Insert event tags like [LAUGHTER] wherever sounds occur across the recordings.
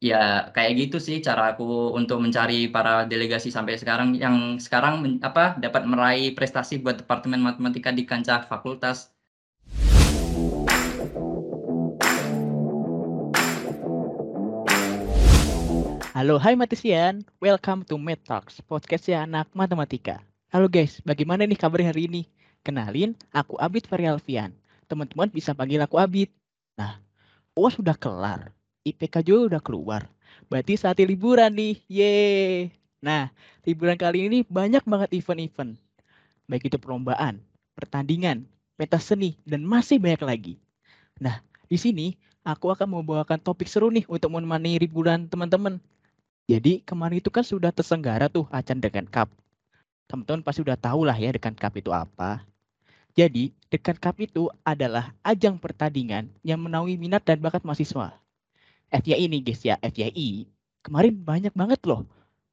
Ya kayak gitu sih cara aku untuk mencari para delegasi sampai sekarang yang sekarang apa dapat meraih prestasi buat departemen matematika di kancah fakultas. Halo, hai Matisian. Welcome to Math Talks, podcastnya anak matematika. Halo guys, bagaimana nih kabar hari ini? Kenalin, aku Abid Varialfian. Teman-teman bisa panggil aku Abid. Nah, UAS sudah kelar. IPK juga udah keluar. Berarti saatnya liburan nih. Yeay. Nah, liburan kali ini banyak banget event-event. Baik itu perlombaan, pertandingan, pentas seni, dan masih banyak lagi. Nah, di sini aku akan membawakan topik seru nih untuk menemani liburan teman-teman. Jadi kemarin itu kan sudah tersenggara tuh acara Dekan Cup. Teman-teman pasti udah tahu lah ya Dekan Cup itu apa. Jadi, Dekan Cup itu adalah ajang pertandingan yang menaungi minat dan bakat mahasiswa. FYI nih guys ya, FYI. Kemarin banyak banget loh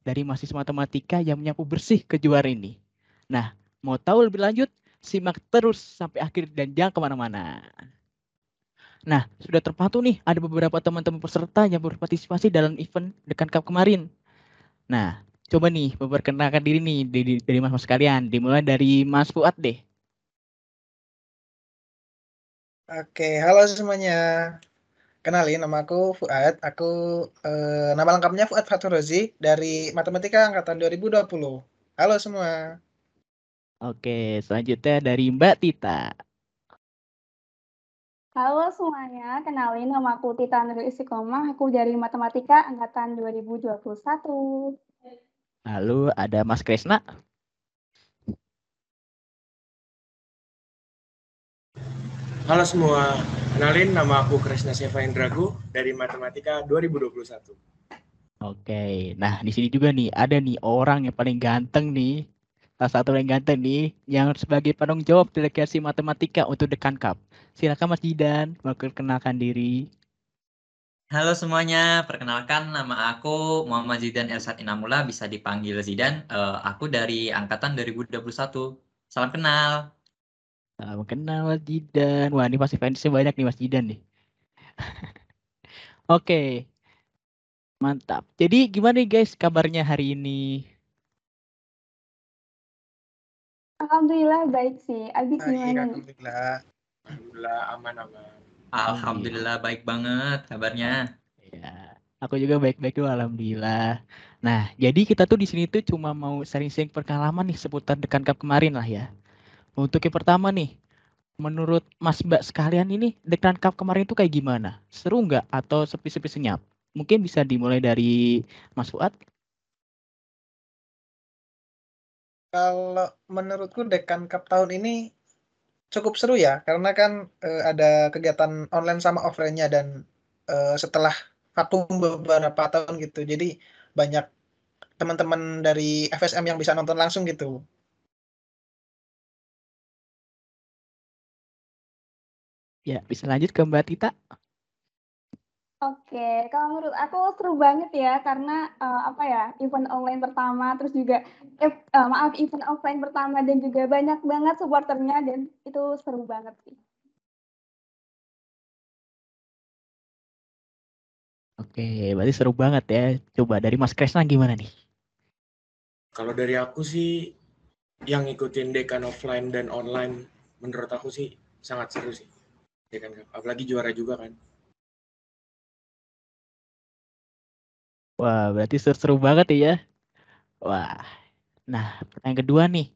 dari mahasiswa matematika yang menyapu bersih kejuaraan ini. Nah, mau tahu lebih lanjut? Simak terus sampai akhir dan jangan ke mana-mana. Nah, sudah terpatu nih ada beberapa teman-teman peserta yang berpartisipasi dalam event Dekan Cup kemarin. Nah, coba nih memperkenalkan diri nih dari, dari mas-mas kalian. Dimulai dari Mas Fuad deh. Oke, halo semuanya. Kenalin, nama aku Fuad. Aku eh, nama lengkapnya Fuad Faturozi dari Matematika Angkatan 2020. Halo semua. Oke, selanjutnya dari Mbak Tita. Halo semuanya, kenalin nama aku Tita Nurul Istiqomah. Aku dari Matematika Angkatan 2021. Lalu ada Mas Kresna. Halo semua, kenalin nama aku Krisna Seva Indragu dari Matematika 2021. Oke, nah di sini juga nih ada nih orang yang paling ganteng nih, salah satu yang ganteng nih, yang sebagai penanggung jawab delegasi matematika untuk Dekan Cup. Silakan Mas Jidan, memperkenalkan diri. Halo semuanya, perkenalkan nama aku Muhammad Zidan Elsat Inamula, bisa dipanggil Zidan. Uh, aku dari angkatan 2021. Salam kenal. Salam kenal Mas Jidan. Wah, ini pasti fansnya banyak nih Mas Jidan nih. [LAUGHS] Oke. Mantap. Jadi gimana nih guys kabarnya hari ini? Alhamdulillah baik sih. Abi Baik, gimana alhamdulillah. Alhamdulillah aman-aman. Alhamdulillah baik banget kabarnya. Ya, aku juga baik-baik dulu alhamdulillah. Nah, jadi kita tuh di sini tuh cuma mau sharing-sharing pengalaman nih seputar Dekan Cup kemarin lah ya. Untuk yang pertama nih, menurut Mas Mbak sekalian ini Dekan Cup kemarin itu kayak gimana? Seru nggak atau sepi-sepi senyap? Mungkin bisa dimulai dari Mas Fuad. Kalau menurutku Dekan Cup tahun ini cukup seru ya, karena kan eh, ada kegiatan online sama offline-nya dan eh, setelah vakum beberapa tahun gitu, jadi banyak teman-teman dari FSM yang bisa nonton langsung gitu. Ya, bisa lanjut ke Mbak Tita. Oke, kalau menurut aku seru banget ya karena uh, apa ya event online pertama, terus juga eh, uh, maaf event offline pertama dan juga banyak banget supporternya dan itu seru banget sih. Oke, berarti seru banget ya. Coba dari Mas Kresna gimana nih? Kalau dari aku sih yang ngikutin dekan offline dan online menurut aku sih sangat seru sih. Dekan Cup. Apalagi juara juga kan. Wah, berarti seru-seru banget ya. Wah. Nah, pertanyaan kedua nih.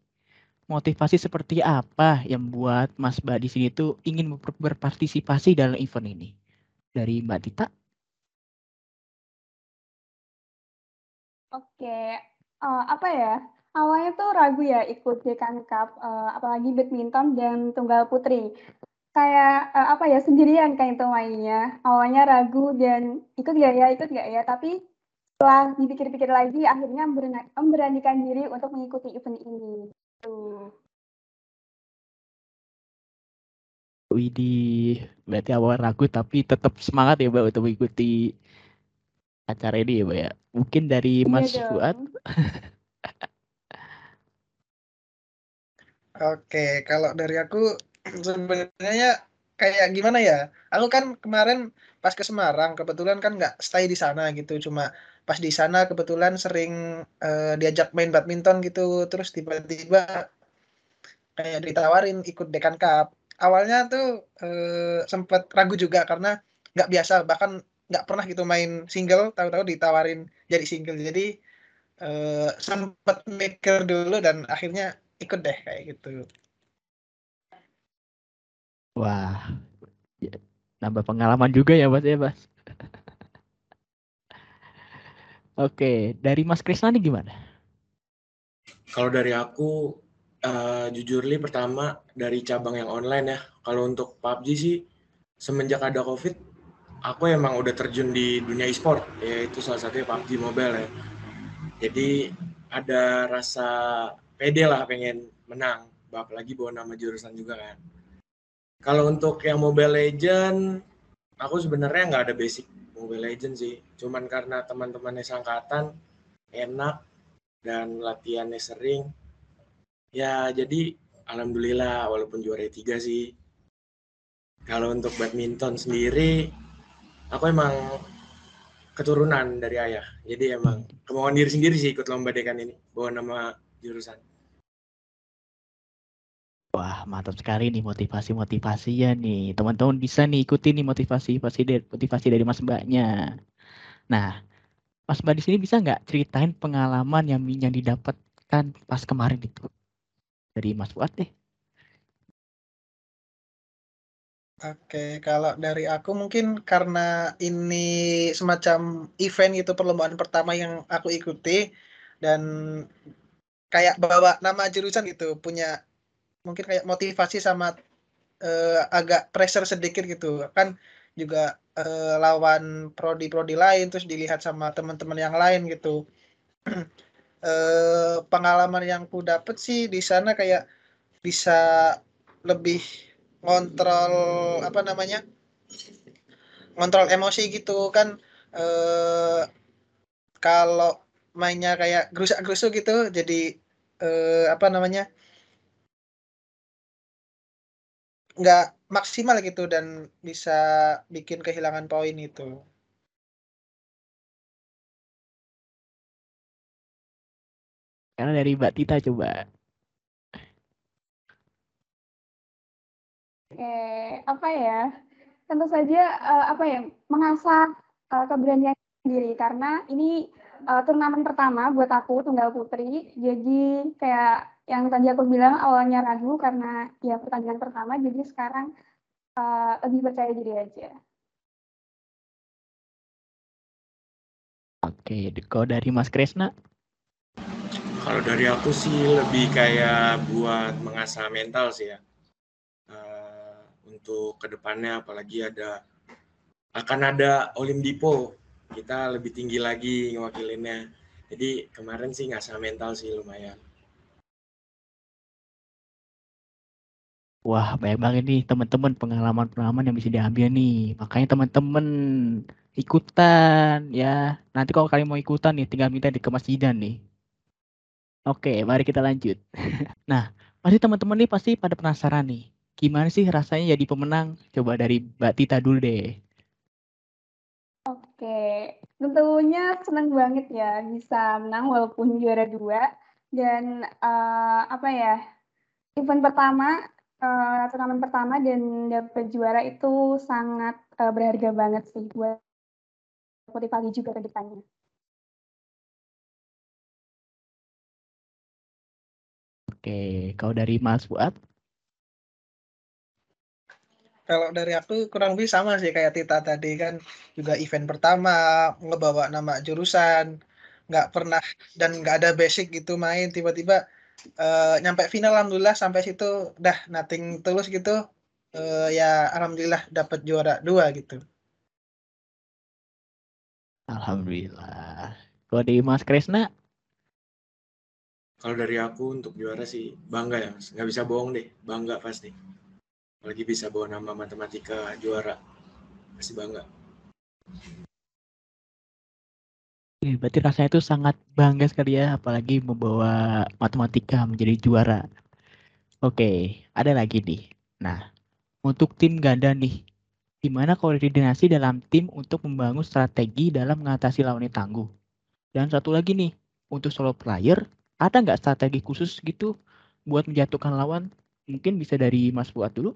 Motivasi seperti apa yang buat Mas Mbak di sini tuh ingin ber- berpartisipasi dalam event ini? Dari Mbak Tita? Oke, uh, apa ya? Awalnya tuh ragu ya ikut Dekan Cup, uh, apalagi badminton dan tunggal putri. Kayak uh, apa ya sendirian kayak itu mainnya. Awalnya ragu dan ikut gak ya, ikut gak ya. Tapi setelah dipikir-pikir lagi, akhirnya memberani- memberanikan diri untuk mengikuti event ini. Tuh. Widih, berarti awal ragu tapi tetap semangat ya Mbak untuk mengikuti acara ini ya Mbak ya. Mungkin dari Iya Mas dong. Fuad. Oke, kalau dari aku sebenarnya kayak gimana ya? Aku kan kemarin pas ke Semarang kebetulan kan nggak stay di sana gitu. Cuma pas di sana kebetulan sering uh, diajak main badminton gitu. Terus tiba-tiba kayak ditawarin ikut Dekan Cup. Awalnya tuh uh, sempet ragu juga karena nggak biasa. Bahkan nggak pernah gitu main single. Tahu-tahu ditawarin jadi single. Jadi uh, sempet mikir dulu dan akhirnya ikut deh kayak gitu wah ya, nambah pengalaman juga ya mas ya mas [LAUGHS] Oke, dari Mas Krisna nih gimana? Kalau dari aku, uh, jujur li pertama dari cabang yang online ya. Kalau untuk PUBG sih semenjak ada COVID, aku emang udah terjun di dunia e-sport, yaitu salah satunya PUBG Mobile ya. Jadi ada rasa pede lah pengen menang, apalagi bawa nama jurusan juga kan. Kalau untuk yang Mobile Legend, aku sebenarnya nggak ada basic Mobile Legends sih. Cuman karena teman-temannya sangkatan enak dan latihannya sering. Ya jadi alhamdulillah walaupun juara tiga sih. Kalau untuk badminton sendiri, aku emang keturunan dari ayah. Jadi emang kemauan diri sendiri sih ikut lomba dekan ini, bawa nama jurusan. Wah, mantap sekali nih motivasi-motivasi ya nih. Teman-teman bisa nih ikuti nih motivasi-motivasi dari, motivasi dari Mas Mbaknya. Nah, Mas Mbak di sini bisa nggak ceritain pengalaman yang yang didapatkan pas kemarin itu dari Mas Fuad deh. Oke, kalau dari aku mungkin karena ini semacam event gitu perlombaan pertama yang aku ikuti dan kayak bawa nama jurusan gitu, punya mungkin kayak motivasi sama uh, agak pressure sedikit gitu. Kan juga uh, lawan prodi-prodi lain terus dilihat sama teman-teman yang lain gitu. Uh, [CLEARS THROAT] pengalaman yang ku dapet sih di sana kayak bisa lebih ngontrol apa namanya ngontrol emosi gitu kan. Uh, kalau mainnya kayak gerusak-gerusuk gitu jadi uh, apa namanya nggak maksimal gitu dan bisa bikin kehilangan poin itu. Karena dari Mbak Tita coba. Oke, apa ya? Tentu saja uh, apa ya mengasah uh, keberanian diri karena ini uh, turnamen pertama buat aku tunggal putri. Jadi kayak yang tadi aku bilang awalnya ragu karena ya pertandingan pertama, jadi sekarang uh, lebih percaya diri aja. Oke, kalau dari Mas Kresna? Kalau dari aku sih lebih kayak buat mengasah mental sih ya. Uh, untuk ke depannya apalagi ada akan ada Olimpipo, kita lebih tinggi lagi ngewakilinnya. Jadi kemarin sih ngasah mental sih lumayan. Wah, banyak banget nih teman-teman pengalaman-pengalaman yang bisa diambil nih. Makanya teman-teman ikutan ya. Nanti kalau kalian mau ikutan nih, tinggal minta di kemasjidan nih. Oke, mari kita lanjut. [LAUGHS] nah, pasti teman-teman nih pasti pada penasaran nih. Gimana sih rasanya jadi pemenang? Coba dari Mbak Tita dulu deh. Oke, tentunya senang banget ya bisa menang walaupun juara dua. Dan uh, apa ya, event pertama uh, turnamen pertama dan dapat juara itu sangat uh, berharga banget sih buat motivasi juga ke depannya. Oke, kalau dari Mas Fuad? Kalau dari aku kurang lebih sama sih kayak Tita tadi kan juga event pertama ngebawa nama jurusan nggak pernah dan nggak ada basic gitu main tiba-tiba uh, nyampe final alhamdulillah sampai situ dah nothing tulus gitu. Uh, ya alhamdulillah dapat juara dua gitu. Alhamdulillah. Kalau di Mas Kresna? Kalau dari aku untuk juara sih bangga ya mas. Nggak bisa bohong deh bangga pasti apalagi bisa bawa nama matematika juara pasti bangga berarti rasanya itu sangat bangga sekali ya, apalagi membawa matematika menjadi juara. Oke, ada lagi nih. Nah, untuk tim ganda nih, di mana koordinasi dalam tim untuk membangun strategi dalam mengatasi lawan yang tangguh. Dan satu lagi nih, untuk solo player, ada nggak strategi khusus gitu buat menjatuhkan lawan? Mungkin bisa dari Mas Buat dulu.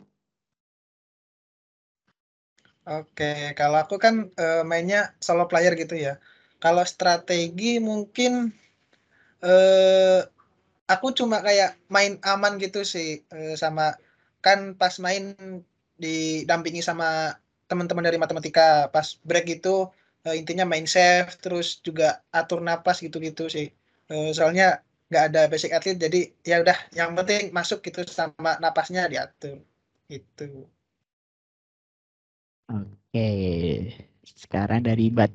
Oke, kalau aku kan uh, mainnya solo player gitu ya. Kalau strategi mungkin uh, aku cuma kayak main aman gitu sih uh, sama kan pas main didampingi sama teman-teman dari matematika pas break itu uh, intinya main safe terus juga atur napas gitu-gitu sih. Uh, soalnya nggak ada basic atlet jadi ya udah yang penting masuk gitu sama napasnya diatur itu oke sekarang dari Mbak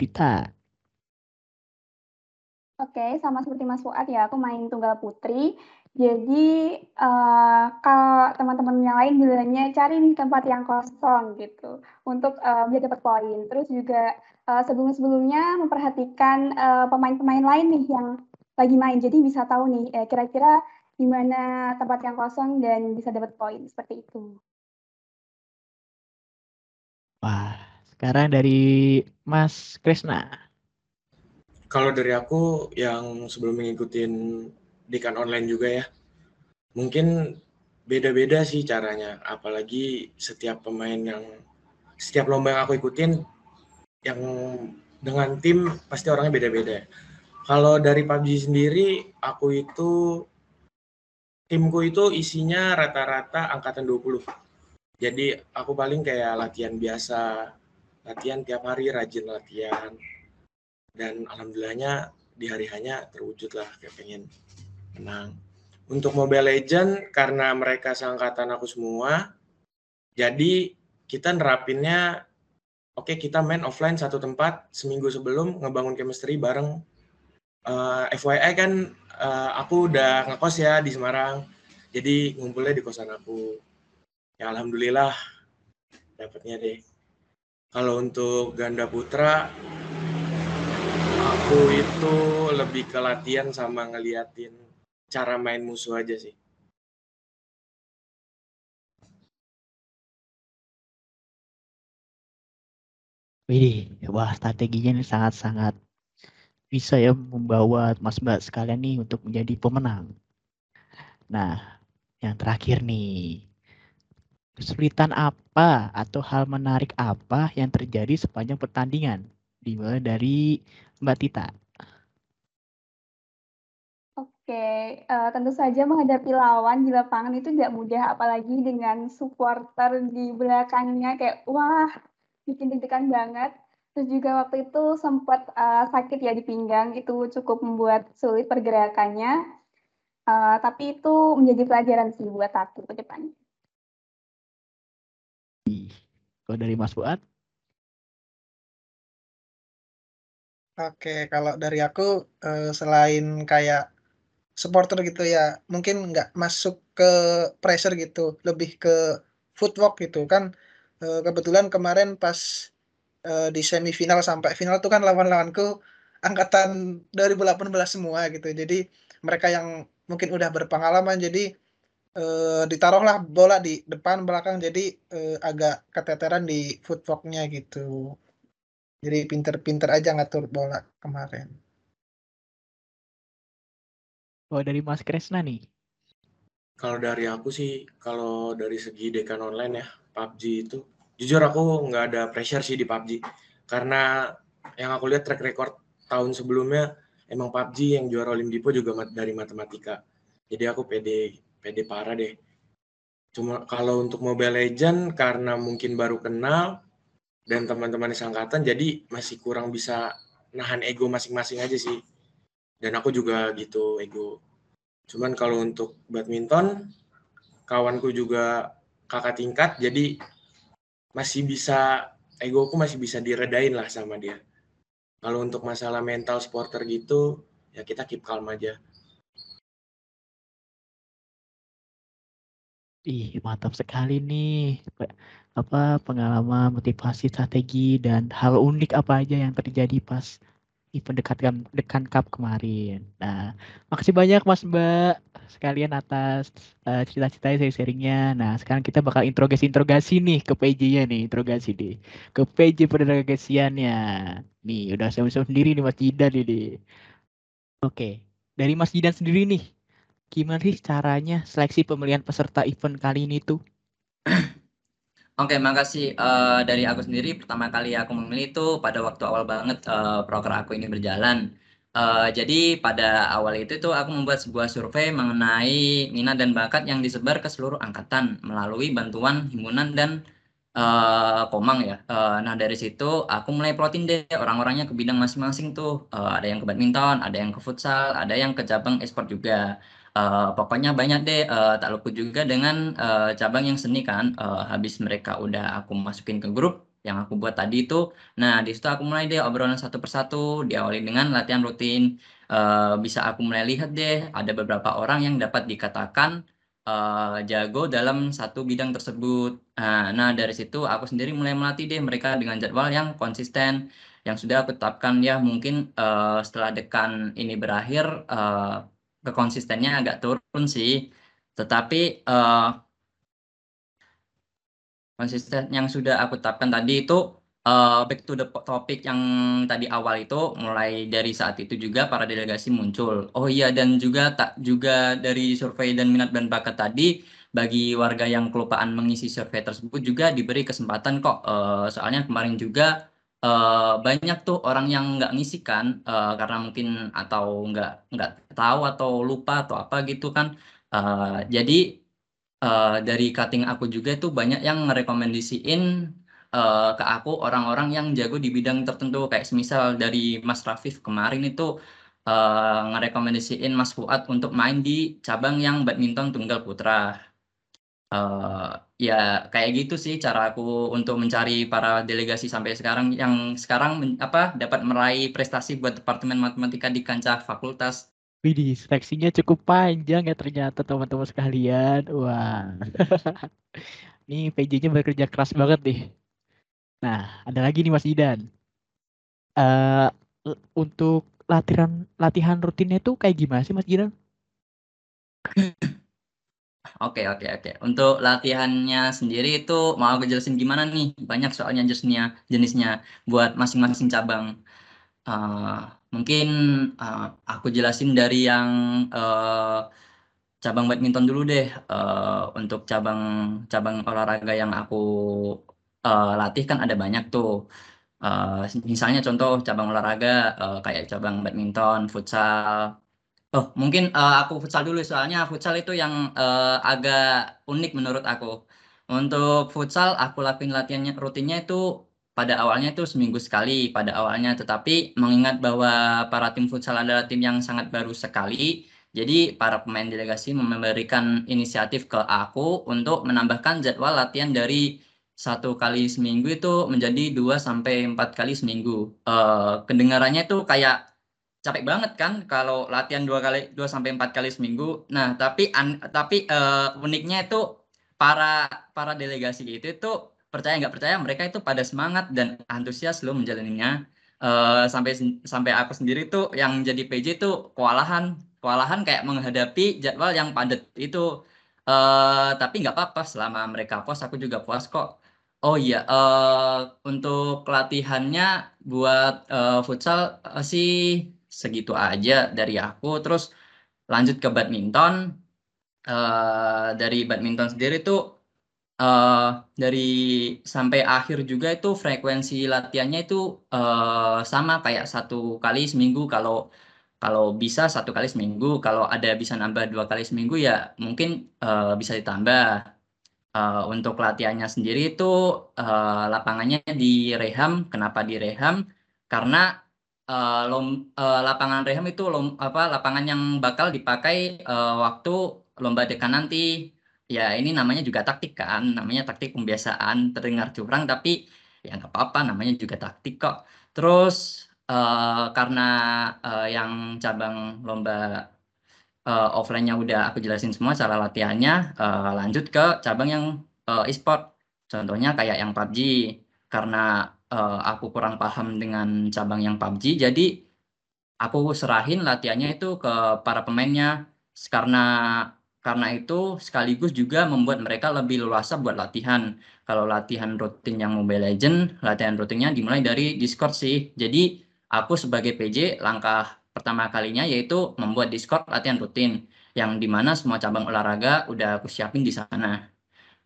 Oke, sama seperti Mas Fuad ya, aku main tunggal putri. Jadi uh, kalau teman-teman yang lain bilangnya cari nih tempat yang kosong gitu untuk uh, biar dapat poin. Terus juga uh, sebelum-sebelumnya memperhatikan pemain-pemain uh, lain nih yang lagi main. Jadi bisa tahu nih kira-kira di mana tempat yang kosong dan bisa dapat poin seperti itu. Wah, sekarang dari Mas Krisna. Kalau dari aku yang sebelum mengikuti pendidikan online juga ya. Mungkin beda-beda sih caranya, apalagi setiap pemain yang setiap lomba yang aku ikutin yang dengan tim pasti orangnya beda-beda. Kalau dari PUBG sendiri, aku itu timku itu isinya rata-rata angkatan 20. Jadi aku paling kayak latihan biasa, latihan tiap hari, rajin latihan. Dan alhamdulillahnya di hari hanya terwujud lah kayak pengen menang. Untuk Mobile Legend karena mereka seangkatan aku semua, jadi kita nerapinnya oke okay, kita main offline satu tempat seminggu sebelum ngebangun chemistry bareng. Uh, eh, FYI kan uh, aku udah ngekos ya di Semarang jadi ngumpulnya di kosan aku. Ya alhamdulillah dapatnya deh. Kalau untuk ganda putra aku itu lebih ke latihan sama ngeliatin cara main musuh aja sih. Wih, wah strateginya ini sangat-sangat bisa ya membawa Mas Mbak sekalian nih untuk menjadi pemenang. Nah, yang terakhir nih. Kesulitan apa atau hal menarik apa yang terjadi sepanjang pertandingan? Dimulai dari Mbak Tita. Oke, uh, tentu saja menghadapi lawan di lapangan itu tidak mudah, apalagi dengan supporter di belakangnya kayak, wah, bikin deg-degan banget. Terus juga waktu itu sempat uh, sakit ya di pinggang, itu cukup membuat sulit pergerakannya. Uh, tapi itu menjadi pelajaran sih buat aku ke depan. Kalau dari Mas Fuad? Oke, kalau dari aku selain kayak supporter gitu ya, mungkin nggak masuk ke pressure gitu, lebih ke footwork gitu kan, kebetulan kemarin pas, di semifinal sampai final tuh kan lawan-lawanku angkatan 2018 semua gitu. Jadi mereka yang mungkin udah berpengalaman jadi, ditaruhlah bola di depan, belakang jadi, agak keteteran di footwork-nya gitu. Jadi pinter-pinter aja ngatur bola kemarin. Kalau dari Mas Kresna nih? Kalau dari aku sih, kalau dari segi dekan online ya, PUBG itu, jujur aku nggak ada pressure sih di PUBG. Karena yang aku lihat track record tahun sebelumnya, emang PUBG yang juara Olimpipo juga dari matematika. Jadi aku pede, pede parah deh. Cuma kalau untuk Mobile Legend, karena mungkin baru kenal, dan teman-teman di sangkatan, jadi masih kurang bisa nahan ego masing-masing aja sih. Dan aku juga gitu ego. Cuman kalau untuk badminton kawanku juga kakak tingkat jadi masih bisa egoku masih bisa diredain lah sama dia. Kalau untuk masalah mental supporter gitu ya kita keep calm aja. Ih, mantap sekali nih. Apa pengalaman, motivasi, strategi dan hal unik apa aja yang terjadi pas event dekat dekan cup kemarin. Nah, makasih banyak Mas Mbak sekalian atas uh, cerita-ceritanya saya sharingnya. Nah, sekarang kita bakal interogasi-interogasi nih ke PJ-nya nih, interogasi deh. Ke PJ pendelegasiannya. Nih, udah saya sendiri nih Mas Jidan ini. Oke, dari Mas Jidan sendiri nih, gimana sih caranya seleksi pemilihan peserta event kali ini tuh? Oke, makasih. Uh, dari aku sendiri, pertama kali aku memilih itu pada waktu awal banget uh, proker aku ini berjalan. Uh, jadi pada awal itu tuh aku membuat sebuah survei mengenai minat dan bakat yang disebar ke seluruh angkatan melalui bantuan himpunan dan uh, komang ya. Uh, nah dari situ aku mulai plotin deh orang-orangnya ke bidang masing-masing tuh. Uh, ada yang ke badminton, ada yang ke futsal, ada yang ke cabang e-sport juga. Uh, pokoknya banyak deh uh, tak luput juga dengan uh, cabang yang seni kan. Uh, habis mereka udah aku masukin ke grup yang aku buat tadi itu. Nah di situ aku mulai deh obrolan satu persatu diawali dengan latihan rutin. Uh, bisa aku mulai lihat deh ada beberapa orang yang dapat dikatakan uh, jago dalam satu bidang tersebut. Uh, nah dari situ aku sendiri mulai melatih deh mereka dengan jadwal yang konsisten yang sudah aku tetapkan ya mungkin uh, setelah dekan ini berakhir uh, kekonsistennya agak turun sih. Tetapi uh, konsisten yang sudah aku tetapkan tadi itu uh, back to the topic yang tadi awal itu mulai dari saat itu juga para delegasi muncul. Oh iya dan juga tak juga dari survei dan minat dan bakat tadi bagi warga yang kelupaan mengisi survei tersebut juga diberi kesempatan kok. Uh, soalnya kemarin juga uh, banyak tuh orang yang nggak ngisi kan uh, karena mungkin atau nggak nggak tahu atau lupa atau apa gitu kan. Uh, jadi uh, dari cutting aku juga itu banyak yang ngerekomendasiin uh, ke aku orang-orang yang jago di bidang tertentu. Kayak semisal dari Mas Rafif kemarin itu uh, ngerekomendasiin Mas Fuad untuk main di cabang yang badminton tunggal putra uh, ya kayak gitu sih cara aku untuk mencari para delegasi sampai sekarang yang sekarang apa dapat meraih prestasi buat Departemen Matematika di kancah fakultas. Widih, seleksinya cukup panjang ya ternyata teman-teman sekalian. Wah. [LAUGHS] Ini PJ-nya bekerja keras banget nih. Nah, ada lagi nih Mas Idan. Uh, untuk latihan latihan rutinnya itu kayak gimana sih Mas Idan? [CLEARS THROAT] Oke oke oke. Untuk latihannya sendiri itu mau aku jelasin gimana nih? Banyak soalnya jenisnya jenisnya buat masing-masing cabang. Uh, mungkin uh, aku jelasin dari yang uh, cabang badminton dulu deh. Uh, untuk cabang cabang olahraga yang aku uh, latih kan ada banyak tuh. Uh, misalnya contoh cabang olahraga uh, kayak cabang badminton, futsal, Oh, mungkin uh, aku futsal dulu soalnya futsal itu yang uh, agak unik menurut aku. Untuk futsal aku lakuin latihannya rutinnya itu pada awalnya itu seminggu sekali pada awalnya, tetapi mengingat bahwa para tim futsal adalah tim yang sangat baru sekali, jadi para pemain delegasi memberikan inisiatif ke aku untuk menambahkan jadwal latihan dari satu kali seminggu itu menjadi dua sampai empat kali seminggu. Uh, kedengarannya itu kayak capek banget kan kalau latihan dua kali dua sampai empat kali seminggu. Nah tapi an, tapi uh, uniknya itu para para delegasi itu itu percaya nggak percaya mereka itu pada semangat dan antusias loh menjalaninya. Uh, sampai sampai aku sendiri tuh yang jadi PJ itu kewalahan kewalahan kayak menghadapi jadwal yang padat itu. Uh, tapi nggak apa-apa selama mereka puas aku juga puas kok. Oh iya, uh, untuk latihannya buat uh, futsal uh, sih segitu aja dari aku. Terus lanjut ke badminton. Uh, dari badminton sendiri tuh uh, dari sampai akhir juga itu frekuensi latihannya itu uh, sama kayak satu kali seminggu. Kalau kalau bisa satu kali seminggu. Kalau ada bisa nambah dua kali seminggu ya mungkin uh, bisa ditambah. Uh, untuk latihannya sendiri itu uh, lapangannya di reham. Kenapa di reham? Karena uh, lom, uh, lapangan reham itu lom, apa lapangan yang bakal dipakai uh, waktu lomba dekan nanti. Ya ini namanya juga taktik kan, namanya taktik pembiasaan terdengar curang tapi ya nggak apa-apa, namanya juga taktik kok. Terus uh, karena uh, yang cabang lomba uh, offline-nya udah aku jelasin semua cara latihannya, uh, lanjut ke cabang yang uh, e-sport. Contohnya kayak yang PUBG, karena uh, aku kurang paham dengan cabang yang PUBG jadi aku serahin latihannya itu ke para pemainnya karena karena itu sekaligus juga membuat mereka lebih leluasa buat latihan. Kalau latihan rutin yang Mobile Legend, latihan rutinnya dimulai dari Discord sih. Jadi aku sebagai PJ langkah pertama kalinya yaitu membuat Discord latihan rutin yang di mana semua cabang olahraga udah aku siapin di sana.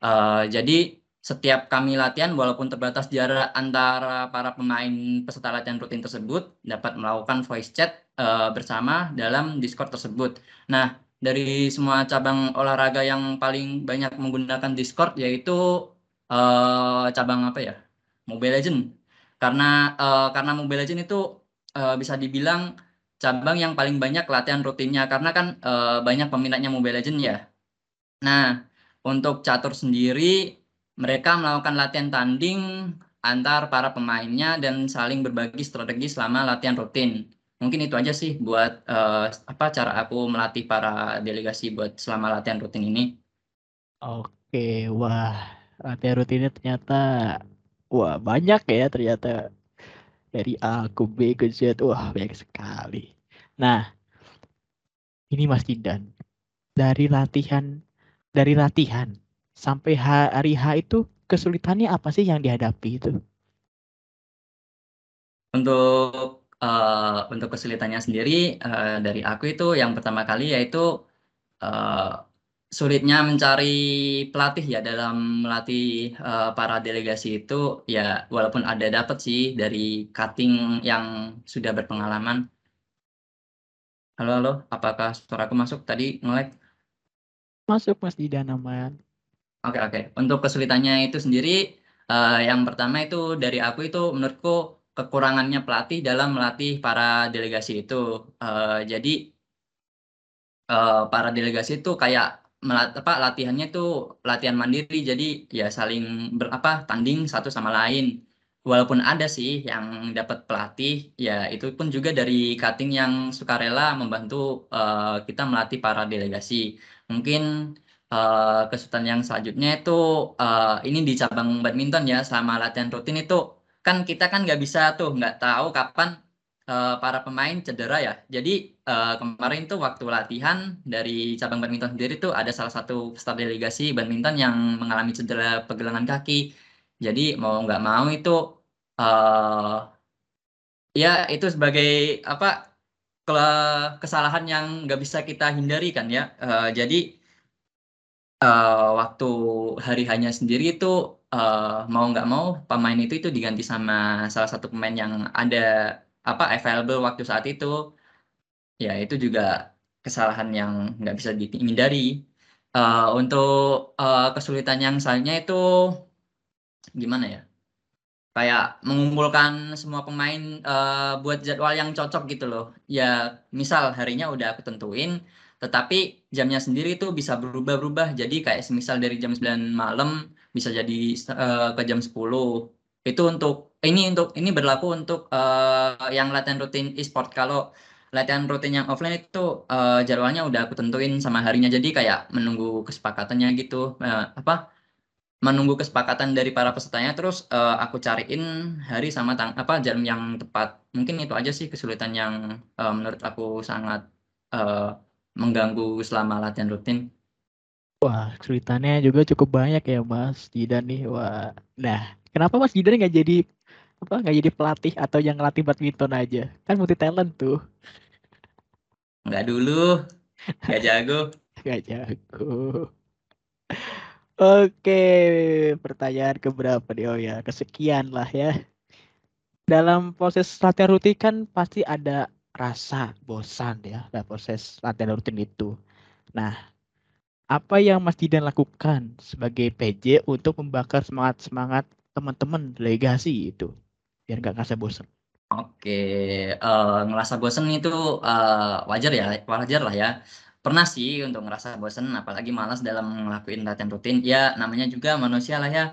Uh, jadi setiap kami latihan walaupun terbatas jarak antara para pemain peserta latihan rutin tersebut dapat melakukan voice chat uh, bersama dalam Discord tersebut. Nah, dari semua cabang olahraga yang paling banyak menggunakan Discord yaitu uh, cabang apa ya? Mobile Legend. Karena uh, karena Mobile Legend itu uh, bisa dibilang cabang yang paling banyak latihan rutinnya karena kan uh, banyak peminatnya Mobile Legend ya. Nah, untuk catur sendiri mereka melakukan latihan tanding antar para pemainnya dan saling berbagi strategi selama latihan rutin. Mungkin itu aja sih buat uh, apa cara aku melatih para delegasi buat selama latihan rutin ini. Oke, wah latihan rutinnya ternyata wah banyak ya ternyata dari A ke B ke Z, wah banyak sekali. Nah, ini Mas Kidan, dari latihan dari latihan sampai hari H itu kesulitannya apa sih yang dihadapi itu? Untuk uh, untuk kesulitannya sendiri uh, dari aku itu yang pertama kali yaitu uh, sulitnya mencari pelatih ya dalam melatih uh, para delegasi itu ya walaupun ada dapat sih dari cutting yang sudah berpengalaman. Halo halo, apakah suaraku masuk tadi nge Masuk Mas Didan aman. Oke oke. Untuk kesulitannya itu sendiri, uh, yang pertama itu dari aku itu menurutku kekurangannya pelatih dalam melatih para delegasi itu. Uh, jadi uh, para delegasi itu kayak melat apa latihannya itu latihan mandiri. Jadi ya saling ber, apa tanding satu sama lain. Walaupun ada sih yang dapat pelatih, ya itu pun juga dari cutting yang sukarela membantu uh, kita melatih para delegasi. Mungkin uh, kesulitan yang selanjutnya itu uh, ini di cabang badminton ya sama latihan rutin itu kan kita kan nggak bisa tuh nggak tahu kapan uh, para pemain cedera ya. Jadi uh, kemarin tuh waktu latihan dari cabang badminton sendiri tuh ada salah satu peserta delegasi badminton yang mengalami cedera pergelangan kaki. Jadi mau nggak mau itu uh, ya itu sebagai apa kesalahan yang nggak bisa kita hindari kan ya. Uh, jadi uh, waktu hari hanya sendiri itu uh, mau nggak mau pemain itu itu diganti sama salah satu pemain yang ada apa available waktu saat itu. Ya itu juga kesalahan yang nggak bisa dihindari. Uh, untuk uh, kesulitan yang selanjutnya itu gimana ya? Kayak mengumpulkan semua pemain uh, buat jadwal yang cocok gitu loh. Ya misal harinya udah aku tentuin tetapi jamnya sendiri itu bisa berubah-berubah. Jadi kayak semisal dari jam 9 malam bisa jadi uh, ke jam 10. Itu untuk ini untuk ini berlaku untuk uh, yang latihan rutin e-sport. Kalau latihan rutin yang offline itu uh, jadwalnya udah aku tentuin sama harinya. Jadi kayak menunggu kesepakatannya gitu. Uh, apa? menunggu kesepakatan dari para pesertanya terus uh, aku cariin hari sama tang apa jam yang tepat. Mungkin itu aja sih kesulitan yang uh, menurut aku sangat uh, mengganggu selama latihan rutin? Wah, kesulitannya juga cukup banyak ya Mas Jidan nih. Wah, nah kenapa Mas Jidan nggak jadi apa nggak jadi pelatih atau yang ngelatih badminton aja? Kan multi talent tuh. Nggak dulu, nggak jago. [LAUGHS] nggak jago. Oke, pertanyaan keberapa nih? Oh ya, kesekian lah ya. Dalam proses latihan rutin kan pasti ada rasa bosan ya dalam proses latihan rutin itu. Nah, apa yang Mas Didan lakukan sebagai PJ untuk membakar semangat-semangat teman-teman delegasi itu biar nggak ngerasa bosan? Oke, uh, ngerasa bosan itu uh, wajar ya, wajar lah ya. Pernah sih untuk ngerasa bosan, apalagi malas dalam ngelakuin latihan rutin. Ya, namanya juga manusia lah ya.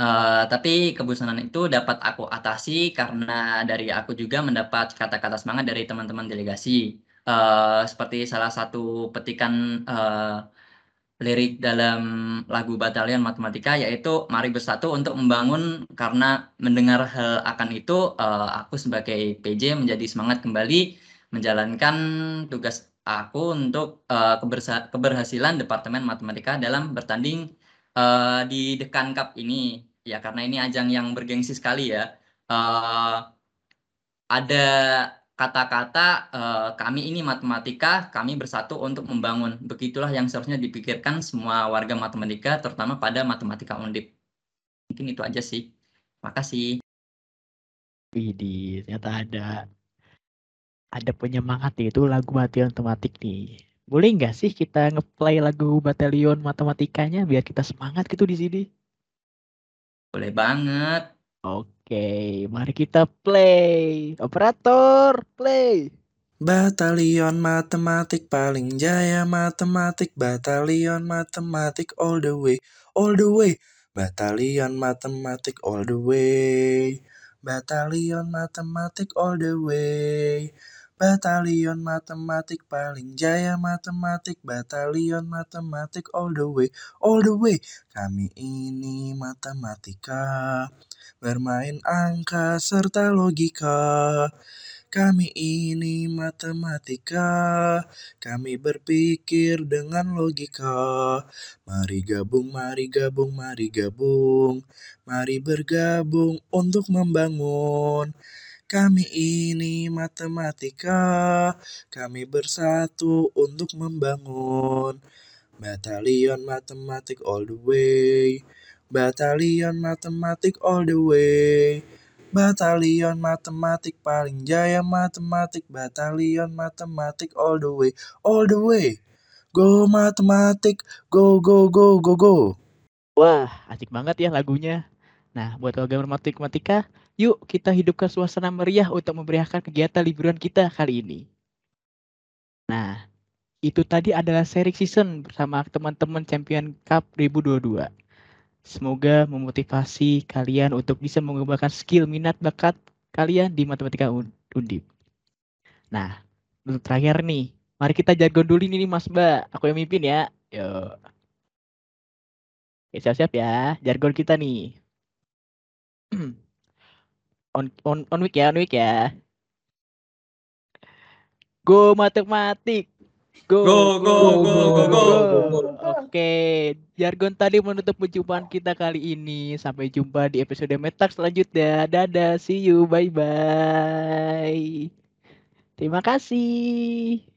Uh, tapi kebosanan itu dapat aku atasi karena dari aku juga mendapat kata-kata semangat dari teman-teman delegasi. Uh, seperti salah satu petikan uh, lirik dalam lagu Batalion Matematika yaitu mari bersatu untuk membangun karena mendengar hal akan itu uh, aku sebagai PJ menjadi semangat kembali menjalankan tugas aku untuk uh, keberhasilan Departemen Matematika dalam bertanding uh, di Dekan Cup ini. Ya karena ini ajang yang bergengsi sekali ya. Uh, ada kata-kata uh, kami ini matematika, kami bersatu untuk membangun. Begitulah yang seharusnya dipikirkan semua warga matematika, terutama pada matematika undip. Mungkin itu aja sih. Makasih. Widih, ternyata ada ada penyemangat itu lagu Matematik nih. Boleh nggak sih kita ngeplay lagu Batalion Matematikanya biar kita semangat gitu di sini? Boleh banget. Oke, mari kita play. Operator, play. Batalion matematik paling jaya matematik Batalion matematik all the way all the way Batalion matematik all the way Batalion matematik all the way Batalion matematik paling jaya matematik Batalion matematik all the way all the way Kami ini matematika Bermain angka serta logika kami ini matematika, kami berpikir dengan logika. Mari gabung, mari gabung, mari gabung, mari bergabung untuk membangun. Kami ini matematika, kami bersatu untuk membangun. Batalion matematik all the way, batalion matematik all the way. Batalion matematik paling jaya matematik, batalion matematik all the way, all the way. Go matematik, go go go go go. Wah, asik banget ya lagunya. Nah, buat warga matematika, yuk kita hidupkan suasana meriah untuk memeriahkan kegiatan liburan kita kali ini. Nah, itu tadi adalah seri season bersama teman-teman Champion Cup 2022. Semoga memotivasi kalian untuk bisa mengembangkan skill minat bakat kalian di matematika undip. Nah, untuk terakhir nih, mari kita jargon dulu nih Mas Mbak. Aku yang mimpin ya. Yuk. Oke, siap-siap ya. Jargon kita nih. [CLEARS THROAT] on on on week ya, on week ya. Go matematik. Go go go go go. go, go. Oke, jargon tadi menutup perjumpaan kita kali ini. Sampai jumpa di episode Metak selanjutnya. Dadah, see you, bye bye. Terima kasih.